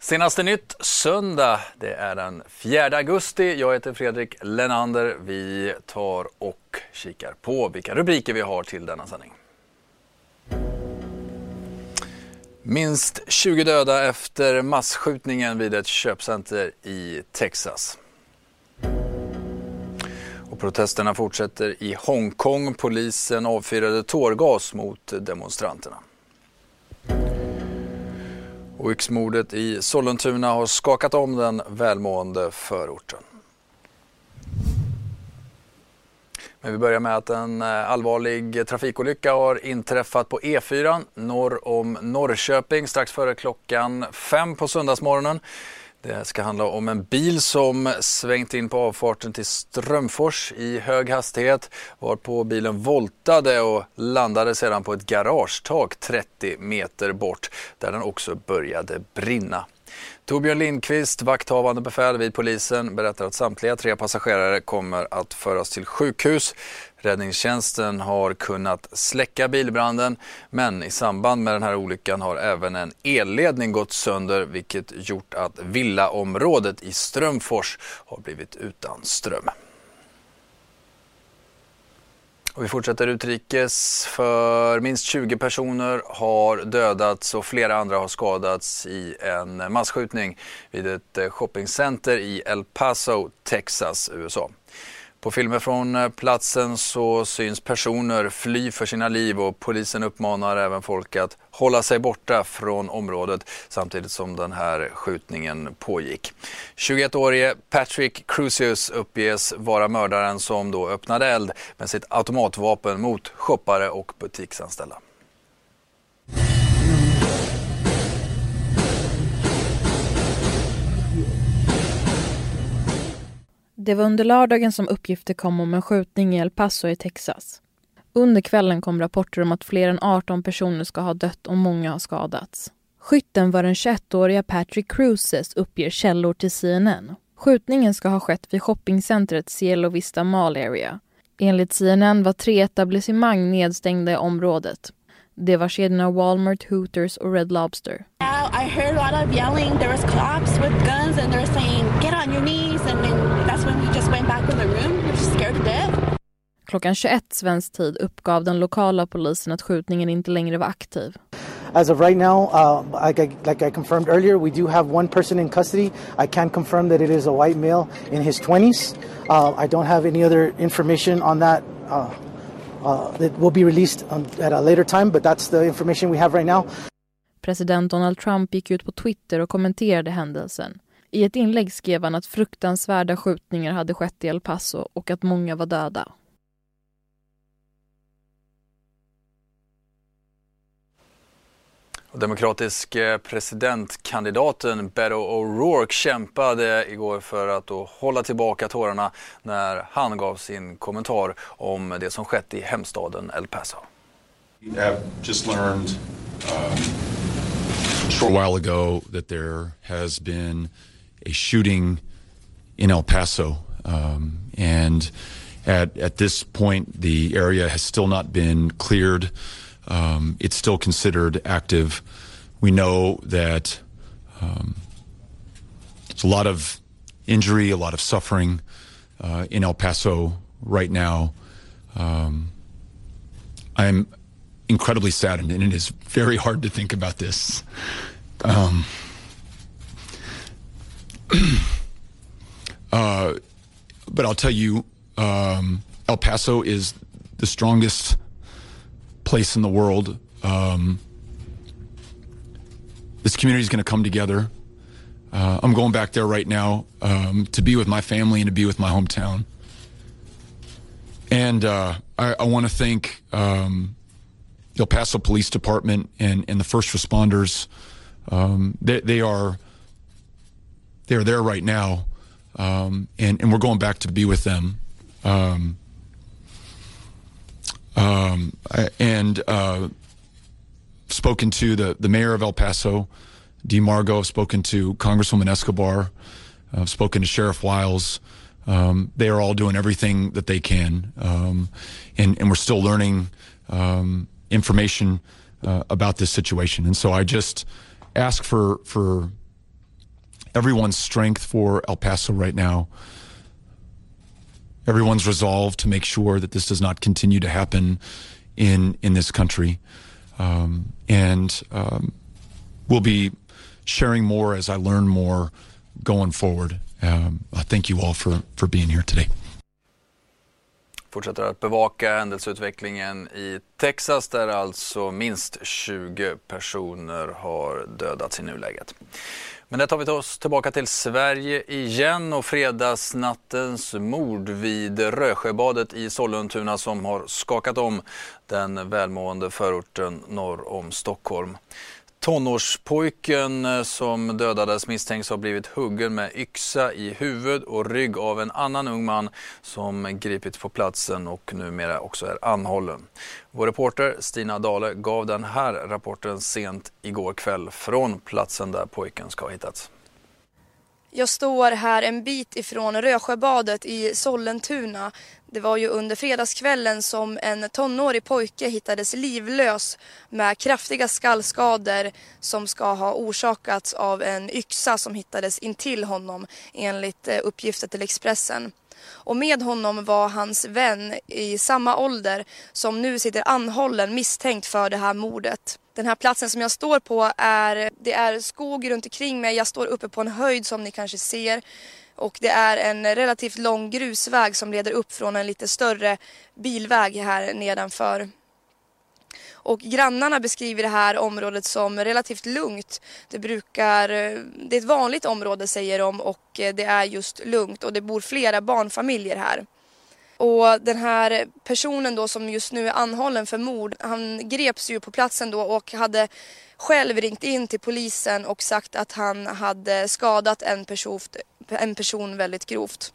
Senaste nytt söndag, det är den 4 augusti. Jag heter Fredrik Lenander. Vi tar och kikar på vilka rubriker vi har till denna sändning. Minst 20 döda efter massskjutningen vid ett köpcenter i Texas. Och protesterna fortsätter i Hongkong. Polisen avfyrade tårgas mot demonstranterna. Olycksmordet i Sollentuna har skakat om den välmående förorten. Men vi börjar med att en eh, allvarlig trafikolycka har inträffat på E4 norr om Norrköping strax före klockan fem på söndagsmorgonen. Det ska handla om en bil som svängt in på avfarten till Strömfors i hög hastighet varpå bilen voltade och landade sedan på ett garagetak 30 meter bort där den också började brinna. Torbjörn Lindqvist, vakthavande befäl vid polisen, berättar att samtliga tre passagerare kommer att föras till sjukhus. Räddningstjänsten har kunnat släcka bilbranden men i samband med den här olyckan har även en elledning gått sönder vilket gjort att villaområdet i Strömfors har blivit utan ström. Och vi fortsätter utrikes för minst 20 personer har dödats och flera andra har skadats i en massskjutning vid ett shoppingcenter i El Paso, Texas, USA. På filmer från eh, platsen så syns personer fly för sina liv och polisen uppmanar även folk att hålla sig borta från området samtidigt som den här skjutningen pågick. 21-årige Patrick Crucius uppges vara mördaren som då öppnade eld med sitt automatvapen mot shoppare och butiksanställda. Det var under lördagen som uppgifter kom om en skjutning i El Paso i Texas. Under kvällen kom rapporter om att fler än 18 personer ska ha dött och många har skadats. Skytten var den 21-åriga Patrick Cruises, uppger källor till CNN. Skjutningen ska ha skett vid shoppingcentret Cielo Vista Mall Area. Enligt CNN var tre etablissemang nedstängda i området. Det var kedjorna Walmart, Hooters och Red Lobster. I heard a lot of yelling. There was cops with guns and they were saying, get on your knees. And then that's when we just went back in the room. We were scared to death. Klockan 21 svensk tid uppgav den lokala polisen att skjutningen inte längre var aktiv. As of right now, uh, like, I, like I confirmed earlier, we do have one person in custody. I can confirm that it is a white male in his 20s. Uh, I don't have any other information on that. Uh, uh, that will be released um, at a later time, but that's the information we have right now. President Donald Trump gick ut på Twitter och kommenterade händelsen. I ett inlägg skrev han att fruktansvärda skjutningar hade skett i El Paso och att många var döda. Demokratisk eh, presidentkandidaten Beto O'Rourke kämpade igår för att då hålla tillbaka tårarna när han gav sin kommentar om det som skett i hemstaden El Paso. We have just learned um, short while ago that there has been a shooting in El Paso um, and at, at this point the area has still not been cleared um, it's still considered active. We know that um, there's a lot of injury, a lot of suffering uh, in El Paso right now. Um, I'm incredibly saddened, and it is very hard to think about this. Um, uh, but I'll tell you, um, El Paso is the strongest place in the world. Um, this community is going to come together. Uh, I'm going back there right now um, to be with my family and to be with my hometown. And uh, I, I want to thank um, El Paso Police Department and, and the first responders. Um, they, they, are they are there right now, um, and, and we're going back to be with them Um, um, and uh, spoken to the, the mayor of El Paso, DeMargo. I've spoken to Congresswoman Escobar. I've spoken to Sheriff Wiles. Um, they are all doing everything that they can, um, and, and we're still learning um, information uh, about this situation. And so I just ask for for everyone's strength for El Paso right now. Everyone's resolve to make sure that this does not continue to happen in in this country, um, and um, we'll be sharing more as I learn more going forward. Um, I thank you all for for being here today. Fortsätter att bevaka händelseutvecklingen i Texas där alltså minst 20 personer har dödats i nuläget. Men det tar vi oss tillbaka till Sverige igen och fredagsnattens mord vid Rösjöbadet i Sollentuna som har skakat om den välmående förorten norr om Stockholm. Tonårspojken eh, som dödades misstänks ha blivit huggen med yxa i huvud och rygg av en annan ung man som gripits på platsen och numera också är anhållen. Vår reporter Stina Dale gav den här rapporten sent igår kväll från platsen där pojken ska ha hittats. Jag står här en bit ifrån Rösjöbadet i Sollentuna. Det var ju under fredagskvällen som en tonårig pojke hittades livlös med kraftiga skallskador som ska ha orsakats av en yxa som hittades intill honom enligt eh, uppgifter till Expressen. Och med honom var hans vän i samma ålder som nu sitter anhållen misstänkt för det här mordet. Den här platsen som jag står på är, det är skog runt omkring mig. Jag står uppe på en höjd som ni kanske ser. Och det är en relativt lång grusväg som leder upp från en lite större bilväg här nedanför. Och grannarna beskriver det här området som relativt lugnt. Det brukar, det är ett vanligt område säger de och det är just lugnt och det bor flera barnfamiljer här. Och den här personen då som just nu är anhållen för mord, han greps ju på platsen då och hade själv ringt in till polisen och sagt att han hade skadat en person, en person väldigt grovt.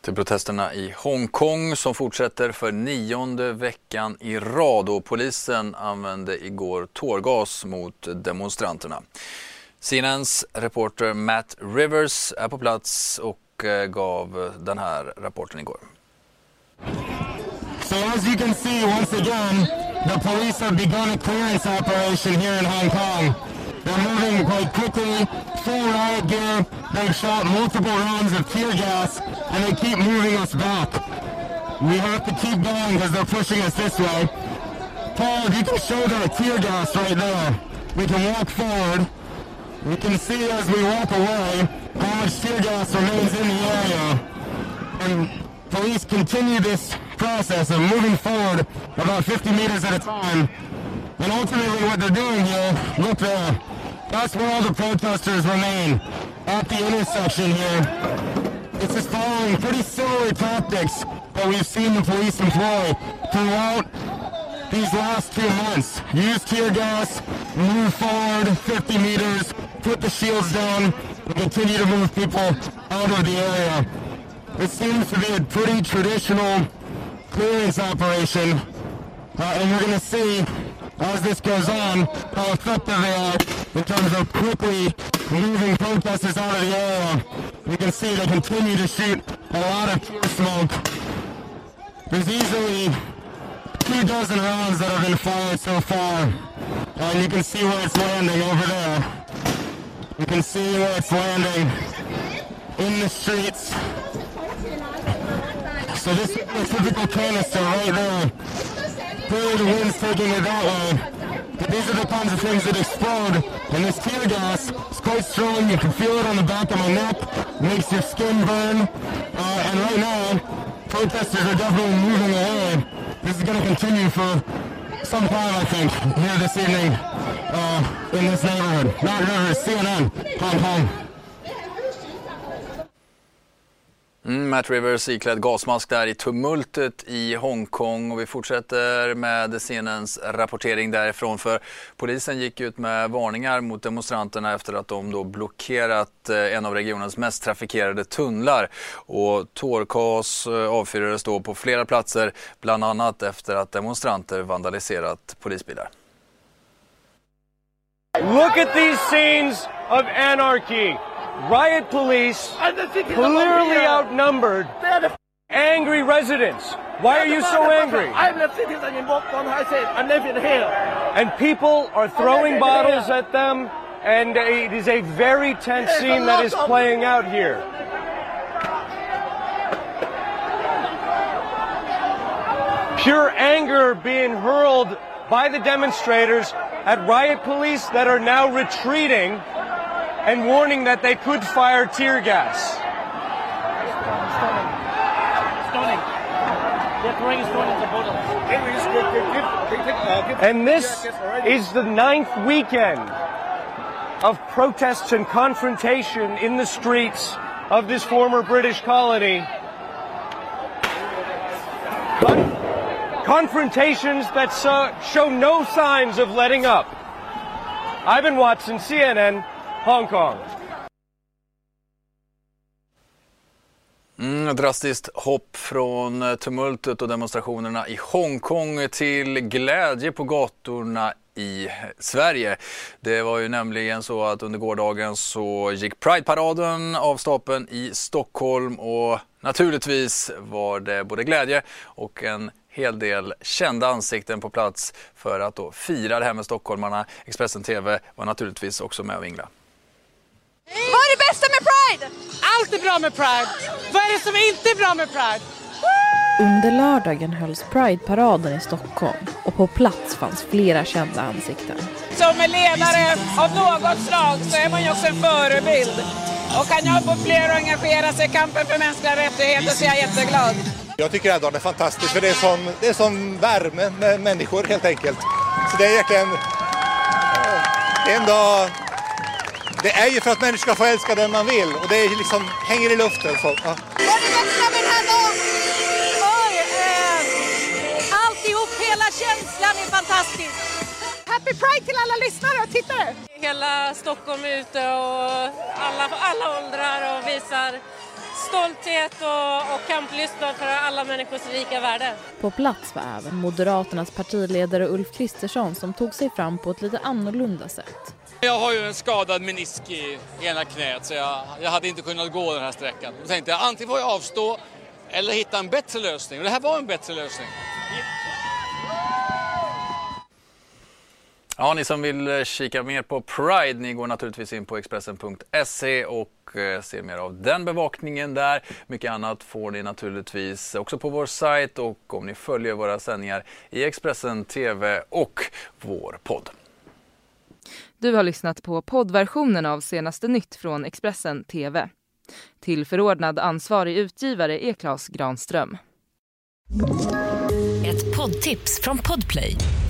Till protesterna i Hongkong som fortsätter för nionde veckan i rad och polisen använde igår tårgas mot demonstranterna. CNNs reporter Matt Rivers är på plats och Eh, gav den här rapporten igår. So as you can see, once again, the police have begun a clearance operation here in Hong Kong. They're moving quite quickly, full riot gear. They've shot multiple rounds of tear gas, and they keep moving us back. We have to keep going because they're pushing us this way. Paul, if you can show that tear gas right there, we can walk forward. We can see as we walk away how much tear gas remains in the area. And police continue this process of moving forward about 50 meters at a time. And ultimately what they're doing here, look there, that's where all the protesters remain, at the intersection here. This is following pretty similar tactics that we've seen the police employ throughout these last two months. Use tear gas, move forward 50 meters, put the shields down, and continue to move people out of the area. It seems to be a pretty traditional clearance operation, uh, and we're going to see as this goes on how effective they are in terms of quickly moving protesters out of the area. You can see they continue to shoot a lot of tear smoke. There's easily two dozen rounds that have been fired so far. And you can see where it's landing over there. You can see where it's landing in the streets. So this is the typical canister right there. Clearly the wind's taking it that way. But these are the kinds of things that explode. And this tear gas is quite strong. You can feel it on the back of my neck. Makes your skin burn. Uh, and right now, protesters are definitely moving away. This is going to continue for some time, I think, here this evening uh, in this neighborhood. Not River, CNN, Hong Kong. Mm, Matt Rivers iklädd gasmask där i tumultet i Hongkong och vi fortsätter med scenens rapportering därifrån för polisen gick ut med varningar mot demonstranterna efter att de då blockerat eh, en av regionens mest trafikerade tunnlar och tårgas eh, avfyrades då på flera platser bland annat efter att demonstranter vandaliserat polisbilar. Look at these scenes of anarchy. Riot police, clearly outnumbered, angry residents. Why are you so angry? I'm the citizen in Boston. I said I'm living here. And people are throwing bottles at them, and it is a very tense scene that is playing out here. Pure anger being hurled by the demonstrators at riot police that are now retreating and warning that they could fire tear gas. Stoning. They're throwing stoning at the bottles. And this is the ninth weekend of protests and confrontation in the streets of this former British colony. Con- confrontations that so- show no signs of letting up. Ivan Watson, CNN, Hong Kong. Mm, drastiskt hopp från eh, tumultet och demonstrationerna i Hongkong till glädje på gatorna i Sverige. Det var ju nämligen så att under gårdagen så gick Pride-paraden av stapeln i Stockholm och naturligtvis var det både glädje och en hel del kända ansikten på plats för att då fira det här med stockholmarna. Expressen TV var naturligtvis också med och vingla. Vad är det bästa med Pride? Allt är bra med Pride. Vad är det som inte är bra med Pride? Under lördagen hölls Pride-paraden i Stockholm och på plats fanns flera kända ansikten. Som ledare av något slag så är man ju också en förebild. Och kan jag få fler att engagera sig i kampen för mänskliga rättigheter så är jag jätteglad. Jag tycker att dagen är fantastisk för det är sån, det är sån värme med människor helt enkelt. Så det är verkligen en dag det är ju för att människor ska få älska den man vill och det är liksom, hänger i luften. Så, ja. Vad det bästa med den här dagen? Oj, eh, alltihop, hela känslan är fantastisk. Happy Pride till alla lyssnare och tittare! Hela Stockholm är ute och alla, alla åldrar och visar stolthet och, och kamplystnad för alla människors lika värde. På plats var även Moderaternas partiledare Ulf Kristersson som tog sig fram på ett lite annorlunda sätt. Jag har ju en skadad menisk i ena knät så jag, jag hade inte kunnat gå den här sträckan. Då tänkte jag antingen får jag avstå eller hitta en bättre lösning. Och det här var en bättre lösning. Ja, ni som vill eh, kika mer på Pride, ni går naturligtvis in på Expressen.se och eh, ser mer av den bevakningen där. Mycket annat får ni naturligtvis också på vår sajt och om ni följer våra sändningar i Expressen TV och vår podd. Du har lyssnat på poddversionen av senaste nytt från Expressen TV. Till förordnad ansvarig utgivare är Klas Granström. Ett poddtips från Podplay.